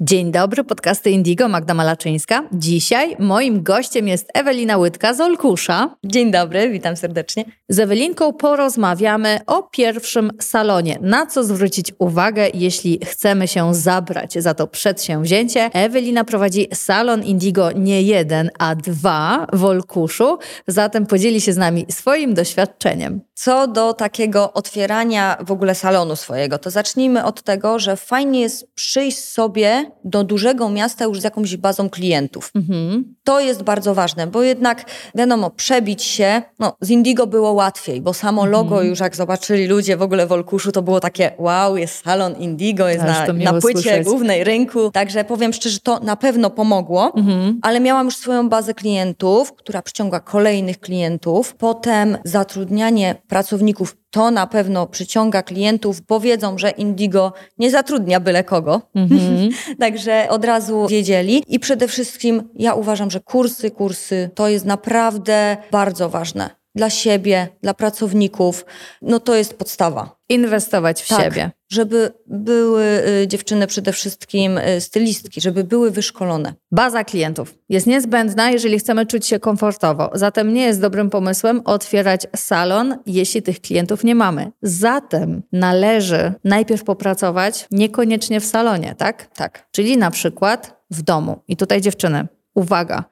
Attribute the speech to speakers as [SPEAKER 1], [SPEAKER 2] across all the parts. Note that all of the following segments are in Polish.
[SPEAKER 1] Dzień dobry, podcasty Indigo, Magda Malaczyńska. Dzisiaj moim gościem jest Ewelina Łydka z Olkusza.
[SPEAKER 2] Dzień dobry, witam serdecznie.
[SPEAKER 1] Z Ewelinką porozmawiamy o pierwszym salonie. Na co zwrócić uwagę, jeśli chcemy się zabrać za to przedsięwzięcie. Ewelina prowadzi salon Indigo nie jeden, a dwa w Olkuszu, zatem podzieli się z nami swoim doświadczeniem.
[SPEAKER 2] Co do takiego otwierania w ogóle salonu swojego, to zacznijmy od tego, że fajnie jest przyjść sobie do dużego miasta już z jakąś bazą klientów. Mhm. To jest bardzo ważne, bo jednak wiadomo, przebić się, no z Indigo było łatwiej, bo samo mhm. logo już jak zobaczyli ludzie w ogóle w Olkuszu, to było takie wow, jest salon Indigo, jest na, na płycie słyszeć. głównej rynku. Także powiem szczerze, to na pewno pomogło, mhm. ale miałam już swoją bazę klientów, która przyciąga kolejnych klientów. Potem zatrudnianie pracowników to na pewno przyciąga klientów, bo wiedzą, że Indigo nie zatrudnia byle kogo. Mm-hmm. Także od razu wiedzieli. I przede wszystkim ja uważam, że kursy, kursy to jest naprawdę bardzo ważne dla siebie, dla pracowników, no to jest podstawa.
[SPEAKER 1] Inwestować w
[SPEAKER 2] tak,
[SPEAKER 1] siebie.
[SPEAKER 2] Żeby były y, dziewczyny przede wszystkim y, stylistki, żeby były wyszkolone.
[SPEAKER 1] Baza klientów jest niezbędna, jeżeli chcemy czuć się komfortowo. Zatem nie jest dobrym pomysłem otwierać salon, jeśli tych klientów nie mamy. Zatem należy najpierw popracować niekoniecznie w salonie, tak?
[SPEAKER 2] Tak.
[SPEAKER 1] Czyli na przykład w domu. I tutaj dziewczyny, uwaga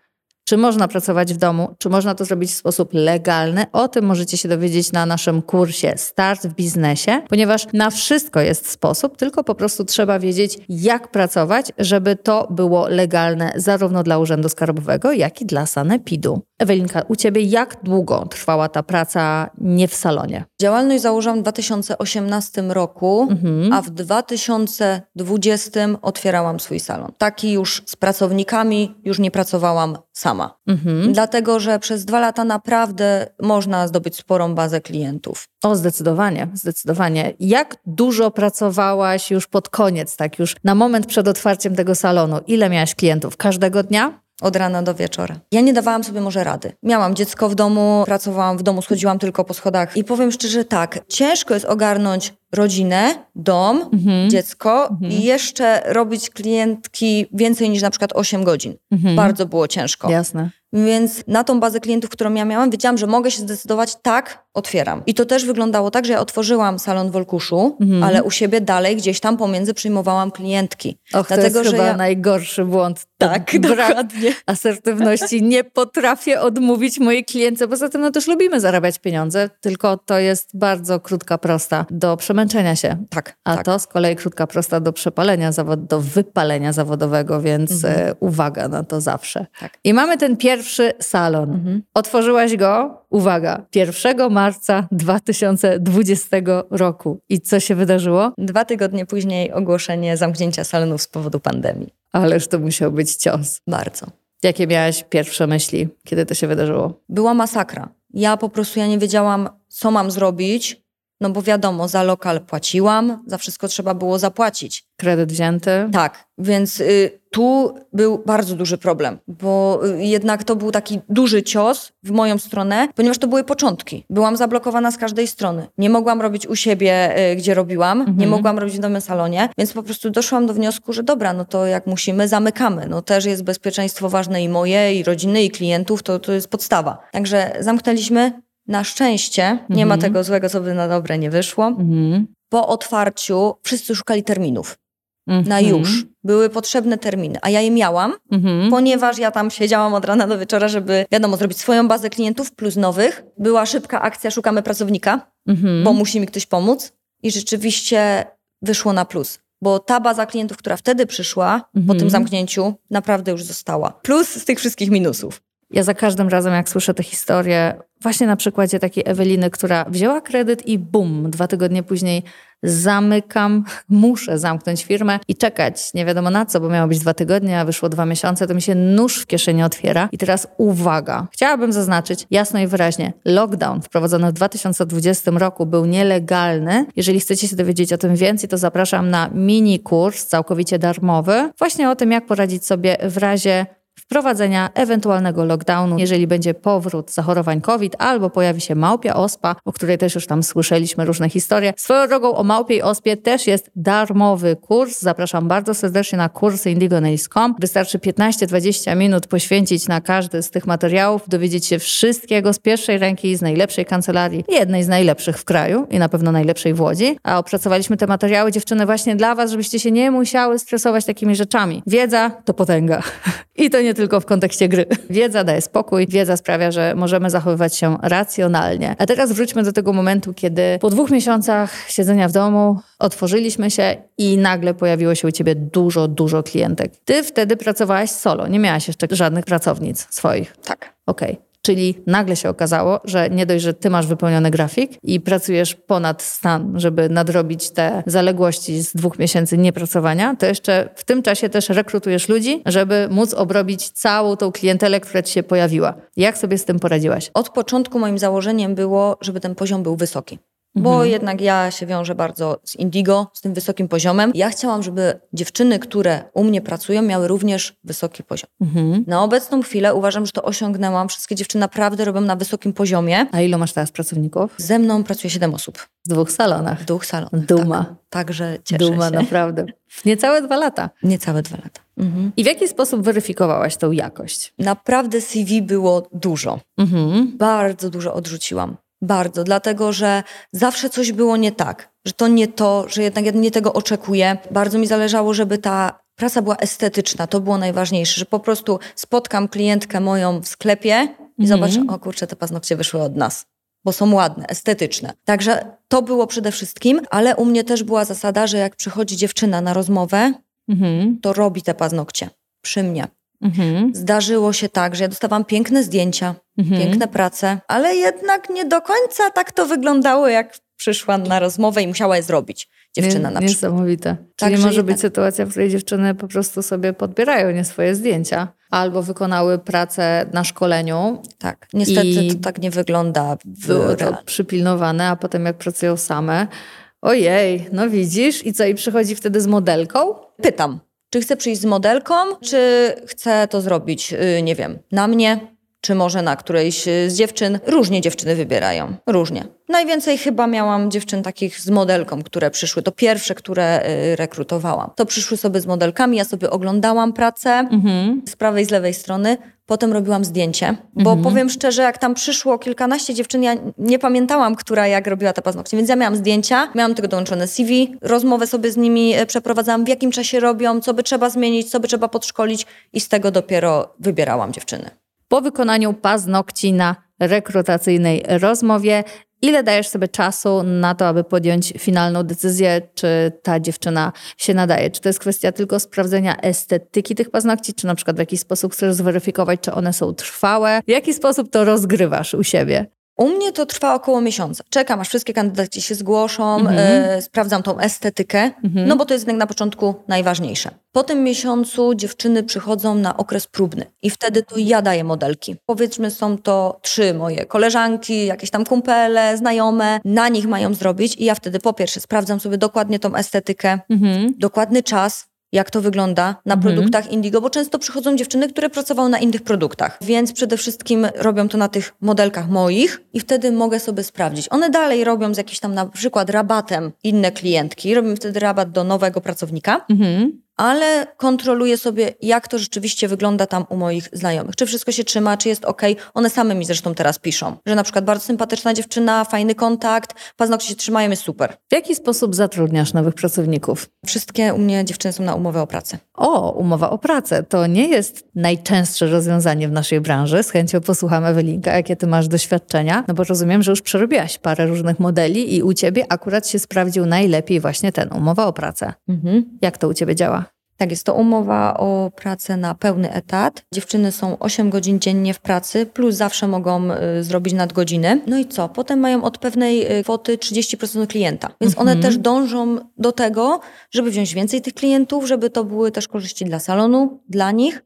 [SPEAKER 1] czy można pracować w domu? Czy można to zrobić w sposób legalny? O tym możecie się dowiedzieć na naszym kursie Start w biznesie, ponieważ na wszystko jest sposób, tylko po prostu trzeba wiedzieć, jak pracować, żeby to było legalne zarówno dla Urzędu Skarbowego, jak i dla Sanepidu. Ewelinka, u Ciebie jak długo trwała ta praca nie w salonie?
[SPEAKER 2] Działalność założyłam w 2018 roku, mhm. a w 2020 otwierałam swój salon. Taki już z pracownikami, już nie pracowałam sama. Mhm. Dlatego, że przez dwa lata naprawdę można zdobyć sporą bazę klientów.
[SPEAKER 1] O, zdecydowanie, zdecydowanie. Jak dużo pracowałaś już pod koniec, tak już na moment przed otwarciem tego salonu? Ile miałaś klientów? Każdego dnia?
[SPEAKER 2] Od rana do wieczora. Ja nie dawałam sobie może rady. Miałam dziecko w domu, pracowałam w domu, schodziłam tylko po schodach i powiem szczerze tak, ciężko jest ogarnąć rodzinę, dom, mhm. dziecko mhm. i jeszcze robić klientki więcej niż na przykład 8 godzin. Mhm. Bardzo było ciężko.
[SPEAKER 1] Jasne.
[SPEAKER 2] Więc na tą bazę klientów, którą ja miałam, wiedziałam, że mogę się zdecydować, tak, otwieram. I to też wyglądało tak, że ja otworzyłam salon w Olkuszu, mhm. ale u siebie dalej gdzieś tam pomiędzy przyjmowałam klientki.
[SPEAKER 1] Och, Dlatego, to jest chyba ja... najgorszy błąd.
[SPEAKER 2] Tak, dokładnie.
[SPEAKER 1] Asertywności. Nie potrafię odmówić mojej klientce. Poza tym no też lubimy zarabiać pieniądze, tylko to jest bardzo krótka, prosta do przemęczenia się.
[SPEAKER 2] Tak.
[SPEAKER 1] A
[SPEAKER 2] tak.
[SPEAKER 1] to z kolei krótka, prosta do przepalenia, zawod do wypalenia zawodowego, więc mhm. E, uwaga na to zawsze. Tak. I mamy ten pierwszy pierwszy salon. Mhm. Otworzyłaś go, uwaga, 1 marca 2020 roku. I co się wydarzyło?
[SPEAKER 2] Dwa tygodnie później ogłoszenie zamknięcia salonów z powodu pandemii.
[SPEAKER 1] Ależ to musiał być cios.
[SPEAKER 2] Bardzo.
[SPEAKER 1] Jakie miałaś pierwsze myśli, kiedy to się wydarzyło?
[SPEAKER 2] Była masakra. Ja po prostu ja nie wiedziałam, co mam zrobić, no bo wiadomo, za lokal płaciłam, za wszystko trzeba było zapłacić.
[SPEAKER 1] Kredyt wzięty?
[SPEAKER 2] Tak, więc y, tu był bardzo duży problem, bo y, jednak to był taki duży cios w moją stronę, ponieważ to były początki. Byłam zablokowana z każdej strony. Nie mogłam robić u siebie, y, gdzie robiłam, mhm. nie mogłam robić w nowym salonie, więc po prostu doszłam do wniosku, że dobra, no to jak musimy, zamykamy. No też jest bezpieczeństwo ważne i moje, i rodziny, i klientów, to, to jest podstawa. Także zamknęliśmy, na szczęście mhm. nie ma mhm. tego złego, co by na dobre nie wyszło. Mhm. Po otwarciu wszyscy szukali terminów. Mhm. Na już. Były potrzebne terminy, a ja je miałam, mhm. ponieważ ja tam siedziałam od rana do wieczora, żeby, wiadomo, zrobić swoją bazę klientów plus nowych. Była szybka akcja, szukamy pracownika, mhm. bo musi mi ktoś pomóc. I rzeczywiście wyszło na plus bo ta baza klientów, która wtedy przyszła po tym mhm. zamknięciu, naprawdę już została. Plus z tych wszystkich minusów.
[SPEAKER 1] Ja za każdym razem, jak słyszę tę historię, właśnie na przykładzie takiej Eweliny, która wzięła kredyt i bum, dwa tygodnie później zamykam, muszę zamknąć firmę i czekać nie wiadomo na co, bo miało być dwa tygodnie, a wyszło dwa miesiące, to mi się nóż w kieszeni otwiera. I teraz uwaga, chciałabym zaznaczyć jasno i wyraźnie, lockdown wprowadzony w 2020 roku był nielegalny. Jeżeli chcecie się dowiedzieć o tym więcej, to zapraszam na mini kurs całkowicie darmowy, właśnie o tym, jak poradzić sobie w razie wprowadzenia ewentualnego lockdownu, jeżeli będzie powrót zachorowań COVID albo pojawi się małpia ospa, o której też już tam słyszeliśmy różne historie. Swoją drogą o małpiej ospie też jest darmowy kurs. Zapraszam bardzo serdecznie na kursy indigonails.com. Wystarczy 15-20 minut poświęcić na każdy z tych materiałów, dowiedzieć się wszystkiego z pierwszej ręki, z najlepszej kancelarii, jednej z najlepszych w kraju i na pewno najlepszej w Łodzi. A opracowaliśmy te materiały, dziewczyny, właśnie dla Was, żebyście się nie musiały stresować takimi rzeczami. Wiedza to potęga. I to nie tylko w kontekście gry. Wiedza daje spokój, wiedza sprawia, że możemy zachowywać się racjonalnie. A teraz wróćmy do tego momentu, kiedy po dwóch miesiącach siedzenia w domu otworzyliśmy się i nagle pojawiło się u ciebie dużo, dużo klientek. Ty wtedy pracowałaś solo, nie miałaś jeszcze żadnych pracownic swoich.
[SPEAKER 2] Tak.
[SPEAKER 1] Okej. Okay. Czyli nagle się okazało, że nie dość, że ty masz wypełniony grafik i pracujesz ponad stan, żeby nadrobić te zaległości z dwóch miesięcy niepracowania, to jeszcze w tym czasie też rekrutujesz ludzi, żeby móc obrobić całą tą klientelę, która ci się pojawiła. Jak sobie z tym poradziłaś?
[SPEAKER 2] Od początku moim założeniem było, żeby ten poziom był wysoki. Bo mhm. jednak ja się wiążę bardzo z Indigo, z tym wysokim poziomem. Ja chciałam, żeby dziewczyny, które u mnie pracują, miały również wysoki poziom. Mhm. Na obecną chwilę uważam, że to osiągnęłam. Wszystkie dziewczyny naprawdę robią na wysokim poziomie.
[SPEAKER 1] A ilu masz teraz pracowników?
[SPEAKER 2] Ze mną pracuje 7 osób.
[SPEAKER 1] W dwóch salonach?
[SPEAKER 2] W dwóch salonach.
[SPEAKER 1] Duma.
[SPEAKER 2] Tak. Także cieszę
[SPEAKER 1] Duma,
[SPEAKER 2] się.
[SPEAKER 1] naprawdę. Niecałe dwa lata.
[SPEAKER 2] Niecałe dwa lata.
[SPEAKER 1] Mhm. I w jaki sposób weryfikowałaś tą jakość?
[SPEAKER 2] Naprawdę CV było dużo. Mhm. Bardzo dużo odrzuciłam. Bardzo, dlatego że zawsze coś było nie tak, że to nie to, że jednak ja nie tego oczekuję. Bardzo mi zależało, żeby ta praca była estetyczna, to było najważniejsze, że po prostu spotkam klientkę moją w sklepie i mhm. zobaczę, o kurczę, te paznokcie wyszły od nas bo są ładne, estetyczne. Także to było przede wszystkim, ale u mnie też była zasada, że jak przychodzi dziewczyna na rozmowę, mhm. to robi te paznokcie przy mnie. Mhm. Zdarzyło się tak, że ja dostawałam piękne zdjęcia, mhm. piękne prace, ale jednak nie do końca tak to wyglądało, jak przyszła na rozmowę i musiała je zrobić. Dziewczyna nie, na
[SPEAKER 1] przykład. Niesamowite. Czyli tak, może być sytuacja, w której dziewczyny po prostu sobie podbierają nie swoje zdjęcia albo wykonały pracę na szkoleniu.
[SPEAKER 2] Tak, niestety to tak nie wygląda.
[SPEAKER 1] Było to przypilnowane, a potem jak pracują same, ojej, no widzisz, i co, i przychodzi wtedy z modelką?
[SPEAKER 2] Pytam, czy chcę przyjść z modelką, czy chcę to zrobić, y, nie wiem, na mnie, czy może na którejś y, z dziewczyn. Różnie dziewczyny wybierają, różnie. Najwięcej chyba miałam dziewczyn takich z modelką, które przyszły. To pierwsze, które y, rekrutowałam. To przyszły sobie z modelkami, ja sobie oglądałam pracę mhm. z prawej i z lewej strony. Potem robiłam zdjęcie, bo mhm. powiem szczerze, jak tam przyszło kilkanaście dziewczyn, ja nie pamiętałam, która jak robiła te paznokcie, więc ja miałam zdjęcia, miałam tego dołączone CV, rozmowę sobie z nimi e, przeprowadzałam, w jakim czasie robią, co by trzeba zmienić, co by trzeba podszkolić i z tego dopiero wybierałam dziewczyny.
[SPEAKER 1] Po wykonaniu paznokci na rekrutacyjnej rozmowie Ile dajesz sobie czasu na to, aby podjąć finalną decyzję, czy ta dziewczyna się nadaje? Czy to jest kwestia tylko sprawdzenia estetyki tych paznokci, czy na przykład w jakiś sposób chcesz zweryfikować, czy one są trwałe? W jaki sposób to rozgrywasz u siebie?
[SPEAKER 2] U mnie to trwa około miesiąca. Czekam, aż wszystkie kandydaci się zgłoszą, mhm. e, sprawdzam tą estetykę, mhm. no bo to jest jednak na początku najważniejsze. Po tym miesiącu dziewczyny przychodzą na okres próbny i wtedy to ja daję modelki. Powiedzmy, są to trzy moje koleżanki, jakieś tam kumpele, znajome, na nich mają zrobić i ja wtedy po pierwsze sprawdzam sobie dokładnie tą estetykę, mhm. dokładny czas, jak to wygląda na mhm. produktach Indigo, bo często przychodzą dziewczyny, które pracowały na innych produktach. Więc przede wszystkim robią to na tych modelkach moich i wtedy mogę sobie sprawdzić. One dalej robią z jakimś tam na przykład rabatem inne klientki, robią wtedy rabat do nowego pracownika. Mhm ale kontroluję sobie, jak to rzeczywiście wygląda tam u moich znajomych. Czy wszystko się trzyma, czy jest ok. One same mi zresztą teraz piszą, że na przykład bardzo sympatyczna dziewczyna, fajny kontakt, paznokcie się trzymają, jest super.
[SPEAKER 1] W jaki sposób zatrudniasz nowych pracowników?
[SPEAKER 2] Wszystkie u mnie dziewczyny są na umowę o pracę.
[SPEAKER 1] O, umowa o pracę. To nie jest najczęstsze rozwiązanie w naszej branży. Z chęcią posłucham Ewelinka, jakie ty masz doświadczenia, no bo rozumiem, że już przerobiłaś parę różnych modeli i u ciebie akurat się sprawdził najlepiej właśnie ten, umowa o pracę. Mhm. Jak to u ciebie działa?
[SPEAKER 2] Tak, jest to umowa o pracę na pełny etat. Dziewczyny są 8 godzin dziennie w pracy, plus zawsze mogą y, zrobić nadgodziny. No i co? Potem mają od pewnej y, kwoty 30% klienta. Więc one mhm. też dążą do tego, żeby wziąć więcej tych klientów, żeby to były też korzyści dla salonu, dla nich.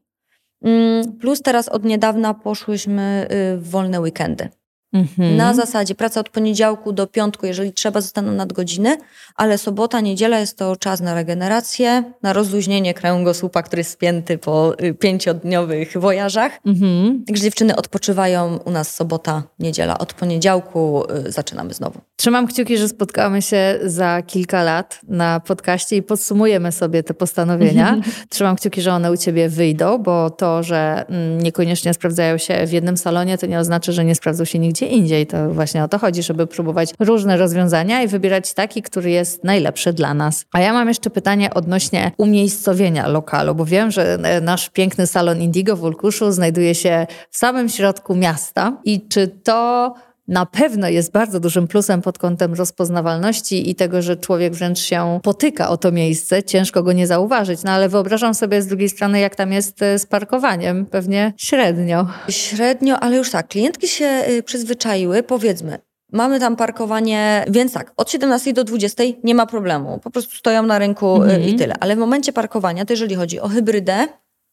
[SPEAKER 2] Mm, plus teraz od niedawna poszłyśmy y, w wolne weekendy. Mhm. Na zasadzie praca od poniedziałku do piątku, jeżeli trzeba, zostaną nadgodziny, ale sobota, niedziela jest to czas na regenerację, na rozluźnienie kręgosłupa, który jest spięty po y, pięciodniowych wojażach. Mhm. Także dziewczyny odpoczywają u nas sobota, niedziela. Od poniedziałku y, zaczynamy znowu.
[SPEAKER 1] Trzymam kciuki, że spotkamy się za kilka lat na podcaście i podsumujemy sobie te postanowienia. Trzymam kciuki, że one u ciebie wyjdą, bo to, że mm, niekoniecznie sprawdzają się w jednym salonie, to nie oznacza, że nie sprawdzą się nigdzie indziej. To właśnie o to chodzi, żeby próbować różne rozwiązania i wybierać taki, który jest najlepszy dla nas. A ja mam jeszcze pytanie odnośnie umiejscowienia lokalu, bo wiem, że e, nasz piękny salon Indigo w Ulkuszu znajduje się w samym środku miasta i czy to na pewno jest bardzo dużym plusem pod kątem rozpoznawalności i tego, że człowiek wręcz się potyka o to miejsce, ciężko go nie zauważyć. No ale wyobrażam sobie z drugiej strony, jak tam jest e, z parkowaniem. Pewnie średnio.
[SPEAKER 2] Średnio, ale już tak, klientki się y, przyzwyczaiły, powiedzmy. Mamy tam parkowanie, więc tak, od 17 do 20 nie ma problemu. Po prostu stoją na rynku y, mhm. i tyle. Ale w momencie parkowania, to jeżeli chodzi o hybrydę,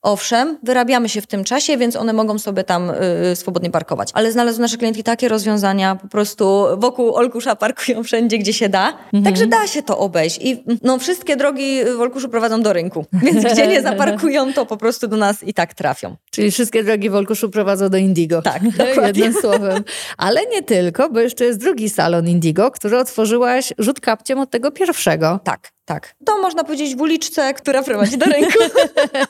[SPEAKER 2] Owszem, wyrabiamy się w tym czasie, więc one mogą sobie tam y, swobodnie parkować. Ale znalazły nasze klientki takie rozwiązania, po prostu wokół Olkusza parkują wszędzie, gdzie się da. Mhm. Także da się to obejść. I no, wszystkie drogi w Olkuszu prowadzą do rynku, więc gdzie nie zaparkują, to po prostu do nas i tak trafią.
[SPEAKER 1] Czyli wszystkie drogi w Olkuszu prowadzą do Indigo.
[SPEAKER 2] Tak,
[SPEAKER 1] jednym słowem. Ale nie tylko, bo jeszcze jest drugi salon Indigo, który otworzyłaś rzut kapciem od tego pierwszego.
[SPEAKER 2] Tak, tak. To można powiedzieć w uliczce, która prowadzi do rynku.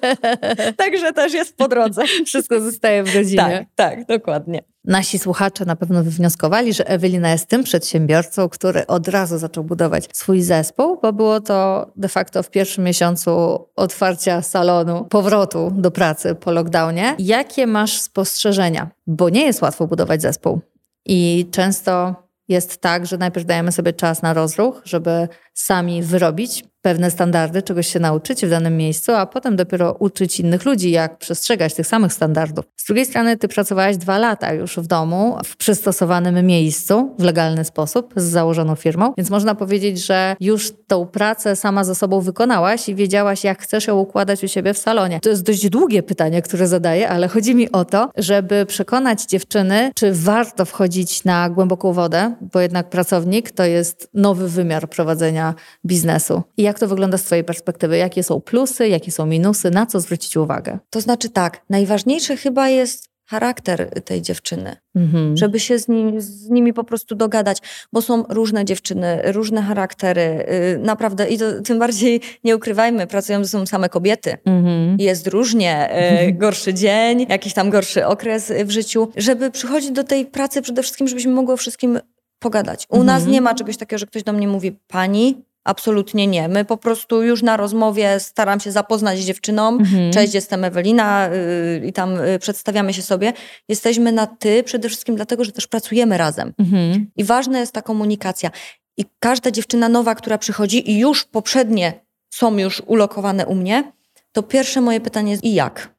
[SPEAKER 2] Także też jest po drodze.
[SPEAKER 1] Wszystko zostaje w godzinie.
[SPEAKER 2] Tak, tak, dokładnie.
[SPEAKER 1] Nasi słuchacze na pewno wywnioskowali, że Ewelina jest tym przedsiębiorcą, który od razu zaczął budować swój zespół, bo było to de facto w pierwszym miesiącu otwarcia salonu, powrotu do pracy po lockdownie. Jakie masz spostrzeżenia? Bo nie jest łatwo budować zespół. I często jest tak, że najpierw dajemy sobie czas na rozruch, żeby sami wyrobić pewne standardy, czegoś się nauczyć w danym miejscu, a potem dopiero uczyć innych ludzi, jak przestrzegać tych samych standardów. Z drugiej strony, ty pracowałaś dwa lata już w domu, w przystosowanym miejscu, w legalny sposób, z założoną firmą, więc można powiedzieć, że już tą pracę sama ze sobą wykonałaś i wiedziałaś, jak chcesz ją układać u siebie w salonie. To jest dość długie pytanie, które zadaję, ale chodzi mi o to, żeby przekonać dziewczyny, czy warto wchodzić na głęboką wodę, bo jednak pracownik to jest nowy wymiar prowadzenia biznesu. I jak to wygląda z Twojej perspektywy? Jakie są plusy, jakie są minusy, na co zwrócić uwagę?
[SPEAKER 2] To znaczy tak, najważniejsze chyba jest charakter tej dziewczyny, mhm. żeby się z, nim, z, nimi po prostu dogadać, bo są różne dziewczyny, różne charaktery, yy, naprawdę i to, tym bardziej nie ukrywajmy, pracują ze sobą same kobiety. Mhm. Jest różnie, yy, gorszy dzień, jakiś tam gorszy okres w życiu, żeby przychodzić do tej pracy przede wszystkim, żebyśmy mogli o wszystkim pogadać. U mhm. nas nie ma czegoś takiego, że ktoś do mnie mówi pani, Absolutnie nie. My po prostu już na rozmowie staram się zapoznać z dziewczyną. Mhm. Cześć, jestem Ewelina yy, i tam yy, przedstawiamy się sobie. Jesteśmy na ty przede wszystkim dlatego, że też pracujemy razem. Mhm. I ważna jest ta komunikacja. I każda dziewczyna nowa, która przychodzi i już poprzednie są już ulokowane u mnie, to pierwsze moje pytanie jest i jak?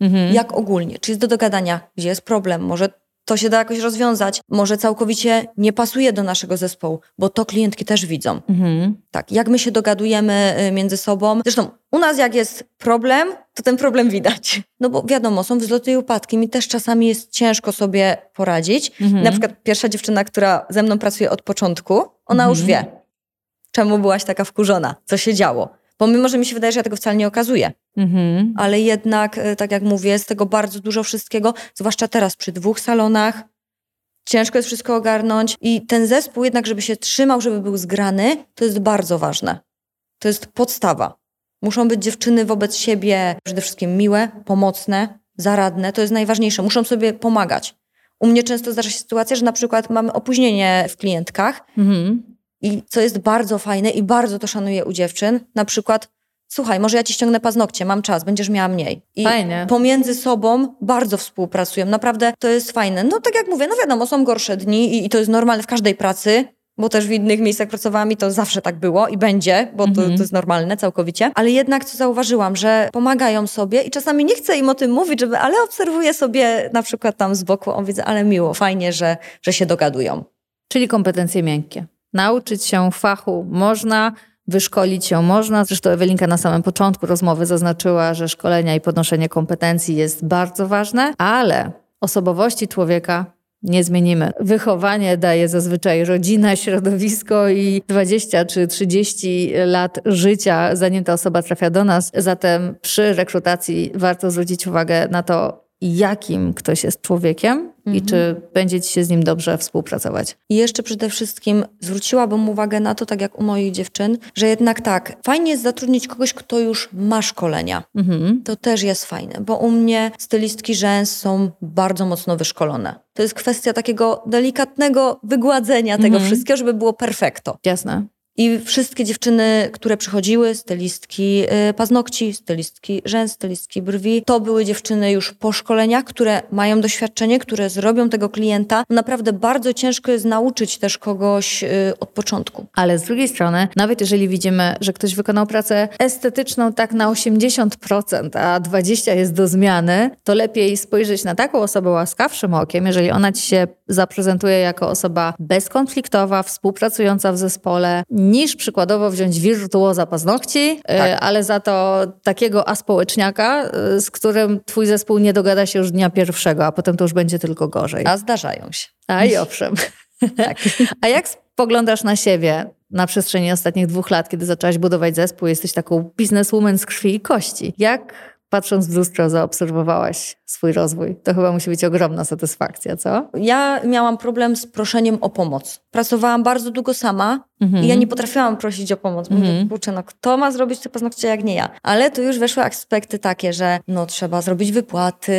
[SPEAKER 2] Mhm. Jak ogólnie? Czy jest do dogadania? Gdzie jest problem? Może to się da jakoś rozwiązać. Może całkowicie nie pasuje do naszego zespołu, bo to klientki też widzą. Mhm. Tak, jak my się dogadujemy y, między sobą. Zresztą u nas jak jest problem, to ten problem widać. No bo wiadomo, są wzloty i upadki. Mi też czasami jest ciężko sobie poradzić. Mhm. Na przykład pierwsza dziewczyna, która ze mną pracuje od początku, ona mhm. już wie, czemu byłaś taka wkurzona, co się działo. Bo mimo, że mi się wydaje, że ja tego wcale nie okazuję. Mhm. Ale jednak, e, tak jak mówię, z tego bardzo dużo wszystkiego, zwłaszcza teraz przy dwóch salonach, ciężko jest wszystko ogarnąć i ten zespół jednak, żeby się trzymał, żeby był zgrany, to jest bardzo ważne. To jest podstawa. Muszą być dziewczyny wobec siebie przede wszystkim miłe, pomocne, zaradne. To jest najważniejsze. Muszą sobie pomagać. U mnie często zdarza się sytuacja, że na przykład mamy opóźnienie w klientkach mhm. I co jest bardzo fajne i bardzo to szanuję u dziewczyn, na przykład słuchaj, może ja ci ściągnę paznokcie, mam czas, będziesz miała mniej. I Fajnie. pomiędzy sobą bardzo współpracują. Naprawdę to jest fajne. No tak jak mówię, no wiadomo, są gorsze dni i, i to jest normalne w każdej pracy, bo też w innych miejscach pracowałam i to zawsze tak było i będzie, bo to, mhm. to jest normalne całkowicie. Ale jednak co zauważyłam, że pomagają sobie i czasami nie chcę im o tym mówić, żeby, ale obserwuję sobie na przykład tam z boku, on widzę, ale miło, fajnie, że, że się dogadują.
[SPEAKER 1] Czyli kompetencje miękkie. Nauczyć się fachu można, wyszkolić się można. Zresztą Ewelinka na samym początku rozmowy zaznaczyła, że szkolenia i podnoszenie kompetencji jest bardzo ważne, ale osobowości człowieka nie zmienimy. Wychowanie daje zazwyczaj rodzina, środowisko i 20 czy 30 lat życia, zanim ta osoba trafia do nas. Zatem przy rekrutacji warto zwrócić uwagę na to, jakim ktoś jest człowiekiem i
[SPEAKER 2] Mhm.
[SPEAKER 1] czy będzie ci się z nim dobrze współpracować.
[SPEAKER 2] I jeszcze przede wszystkim zwróciłabym uwagę na to, tak jak u moich dziewczyn, że jednak tak, fajnie jest zatrudnić kogoś, kto już ma szkolenia.
[SPEAKER 1] Mhm.
[SPEAKER 2] To też jest fajne, bo u mnie stylistki rzęs są bardzo mocno wyszkolone. To jest kwestia takiego delikatnego wygładzenia tego
[SPEAKER 1] Mhm.
[SPEAKER 2] wszystkiego, żeby było perfekto.
[SPEAKER 1] Jasne.
[SPEAKER 2] I wszystkie dziewczyny, które przychodziły, stylistki y, paznokci, stylistki rzęs, stylistki brwi, to były dziewczyny już po szkoleniach, które mają doświadczenie, które zrobią tego klienta. Naprawdę bardzo ciężko jest nauczyć też kogoś y, od początku.
[SPEAKER 1] Ale z drugiej strony, nawet jeżeli widzimy, że ktoś wykonał pracę estetyczną tak na 80%, a 20% jest do zmiany, to lepiej spojrzeć na taką osobę łaskawszym okiem, jeżeli ona ci się zaprezentuje jako osoba bezkonfliktowa, współpracująca w zespole, niż przykładowo wziąć wirtuoza paznokci,
[SPEAKER 2] Tak.
[SPEAKER 1] y, ale za to takiego aspołeczniaka, y, z którym twój zespół nie dogada się już dnia pierwszego, a potem to już będzie tylko gorzej.
[SPEAKER 2] A zdarzają się.
[SPEAKER 1] A i owszem.
[SPEAKER 2] Tak.
[SPEAKER 1] A jak spoglądasz na siebie na przestrzeni ostatnich dwóch lat, kiedy zaczęłaś budować zespół, jesteś taką bizneswoman z krwi i kości. Jak patrząc w lustro zaobserwowałaś swój rozwój? To chyba musi być ogromna satysfakcja, co?
[SPEAKER 2] Ja miałam problem z proszeniem o pomoc. Pracowałam bardzo długo sama i ja nie potrafiłam prosić o pomoc. Mówię,
[SPEAKER 1] Mhm.
[SPEAKER 2] kurczę, no kto ma zrobić te paznokcie jak nie ja? Ale tu już weszły aspekty takie, że no trzeba zrobić wypłaty,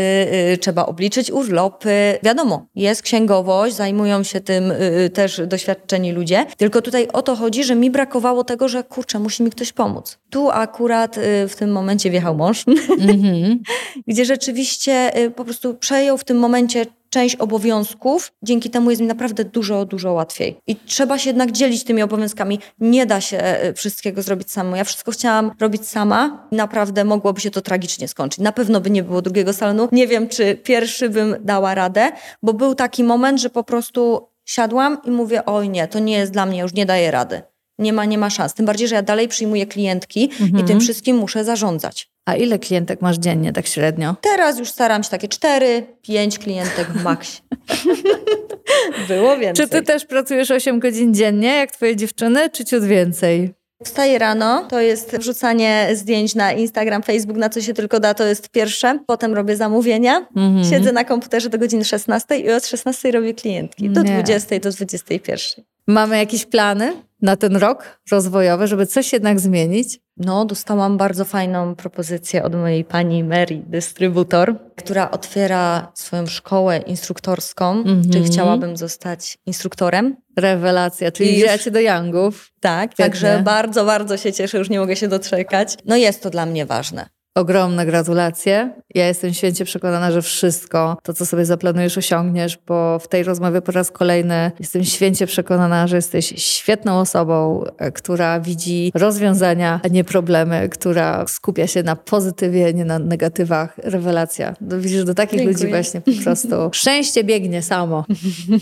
[SPEAKER 2] y, trzeba obliczyć urlopy. Wiadomo, jest księgowość, zajmują się tym y, też doświadczeni ludzie. Tylko tutaj o to chodzi, że mi brakowało tego, że kurczę, musi mi ktoś pomóc. Tu akurat y, w tym momencie wjechał mąż,
[SPEAKER 1] Mhm.
[SPEAKER 2] gdzie rzeczywiście y, po prostu przejął w tym momencie część obowiązków. Dzięki temu jest mi naprawdę dużo, dużo łatwiej. I trzeba się jednak dzielić tymi obowiązkami. Nie da się y, wszystkiego zrobić samą. Ja wszystko chciałam robić sama naprawdę mogłoby się to tragicznie skończyć. Na pewno by nie było drugiego salonu. Nie wiem, czy pierwszy bym dała radę, bo był taki moment, że po prostu siadłam i mówię, oj nie, to nie jest dla mnie, już nie daję rady. Nie ma, nie ma szans. Tym bardziej, że ja dalej przyjmuję klientki i tym wszystkim muszę zarządzać.
[SPEAKER 1] A ile klientek masz dziennie, tak średnio?
[SPEAKER 2] Teraz już staram się takie cztery, pięć klientek w maksie. Było więcej.
[SPEAKER 1] Czy ty też pracujesz 8 godzin dziennie, jak twoje dziewczyny, czy ciut więcej?
[SPEAKER 2] Wstaję rano, to jest wrzucanie zdjęć na Instagram, Facebook, na co się tylko da, to jest pierwsze. Potem robię zamówienia,
[SPEAKER 1] Mhm.
[SPEAKER 2] siedzę na komputerze do godziny 16 i od 16 robię klientki. Do
[SPEAKER 1] Nie.
[SPEAKER 2] 20 do 21.
[SPEAKER 1] Mamy jakieś plany na ten rok rozwojowy, żeby coś jednak zmienić?
[SPEAKER 2] No, dostałam bardzo fajną propozycję od mojej pani Mary, dystrybutor, która otwiera swoją szkołę instruktorską.
[SPEAKER 1] Mhm.
[SPEAKER 2] Czy chciałabym zostać instruktorem?
[SPEAKER 1] Rewelacja, czyli
[SPEAKER 2] I już-
[SPEAKER 1] wzięłacie do Youngów.
[SPEAKER 2] Tak,
[SPEAKER 1] Pięknie.
[SPEAKER 2] także bardzo, bardzo się cieszę, już nie mogę się doczekać. No jest to dla mnie ważne.
[SPEAKER 1] Ogromne gratulacje. Ja jestem święcie przekonana, że wszystko to, co sobie zaplanujesz, osiągniesz, bo w tej rozmowie po raz kolejny jestem święcie przekonana, że jesteś świetną osobą, e, która widzi rozwiązania, a nie problemy, która skupia się na pozytywie, nie na negatywach. Rewelacja. No, widzisz, do takich
[SPEAKER 2] Dziękuję.
[SPEAKER 1] ludzi właśnie po prostu szczęście biegnie samo.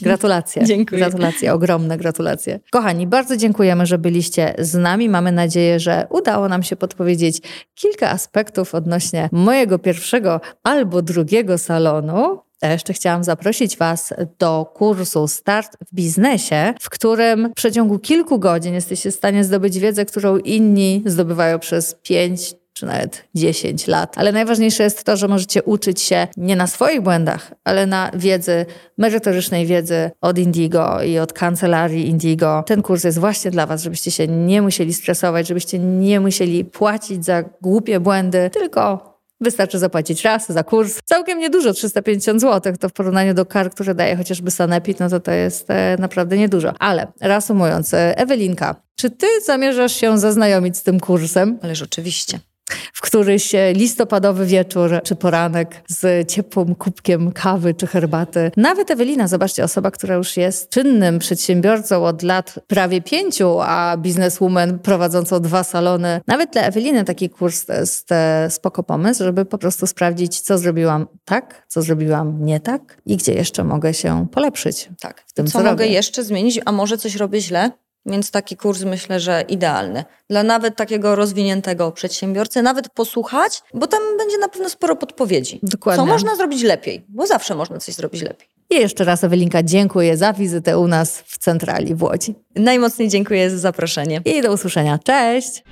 [SPEAKER 1] Gratulacje.
[SPEAKER 2] Dziękuję.
[SPEAKER 1] Gratulacje, ogromne gratulacje. Kochani, bardzo dziękujemy, że byliście z nami. Mamy nadzieję, że udało nam się podpowiedzieć kilka aspektów odnośnie mojego pierwszego albo drugiego salonu. Jeszcze chciałam zaprosić Was do kursu Start w biznesie, w którym w przeciągu kilku godzin jesteście w stanie zdobyć wiedzę, którą inni zdobywają przez pięć czy nawet 10 lat. Ale najważniejsze jest to, że możecie uczyć się nie na swoich błędach, ale na wiedzy, merytorycznej wiedzy od Indigo i od kancelarii Indigo. Ten kurs jest właśnie dla Was, żebyście się nie musieli stresować, żebyście nie musieli płacić za głupie błędy, tylko Wystarczy zapłacić raz za kurs. Całkiem niedużo, 350 zł. To w porównaniu do kar, które daje chociażby Sanepid, no to to jest e, naprawdę niedużo. Ale reasumując, e, Ewelinka, czy ty zamierzasz się zaznajomić z tym kursem?
[SPEAKER 2] Ależ oczywiście.
[SPEAKER 1] W któryś e, listopadowy wieczór czy poranek z ciepłym kubkiem kawy czy herbaty. Nawet Ewelina, zobaczcie, osoba, która już jest czynnym przedsiębiorcą od lat prawie pięciu, a bizneswoman prowadzącą dwa salony. Nawet dla Eweliny taki kurs to jest e, spoko pomysł, żeby po prostu sprawdzić, co zrobiłam tak, co zrobiłam nie tak i gdzie jeszcze mogę się polepszyć.
[SPEAKER 2] Tak.
[SPEAKER 1] W tym,
[SPEAKER 2] co
[SPEAKER 1] co
[SPEAKER 2] mogę
[SPEAKER 1] robię.
[SPEAKER 2] jeszcze zmienić, a może coś robię źle? Więc taki kurs myślę, że idealny. Dla nawet takiego rozwiniętego przedsiębiorcy, nawet posłuchać, bo tam będzie na pewno sporo podpowiedzi.
[SPEAKER 1] Dokładnie.
[SPEAKER 2] Co można zrobić lepiej? Bo zawsze można coś zrobić lepiej.
[SPEAKER 1] I jeszcze raz Ewelinka dziękuję za wizytę u nas w centrali w Łodzi.
[SPEAKER 2] Najmocniej dziękuję za zaproszenie.
[SPEAKER 1] I do usłyszenia. Cześć!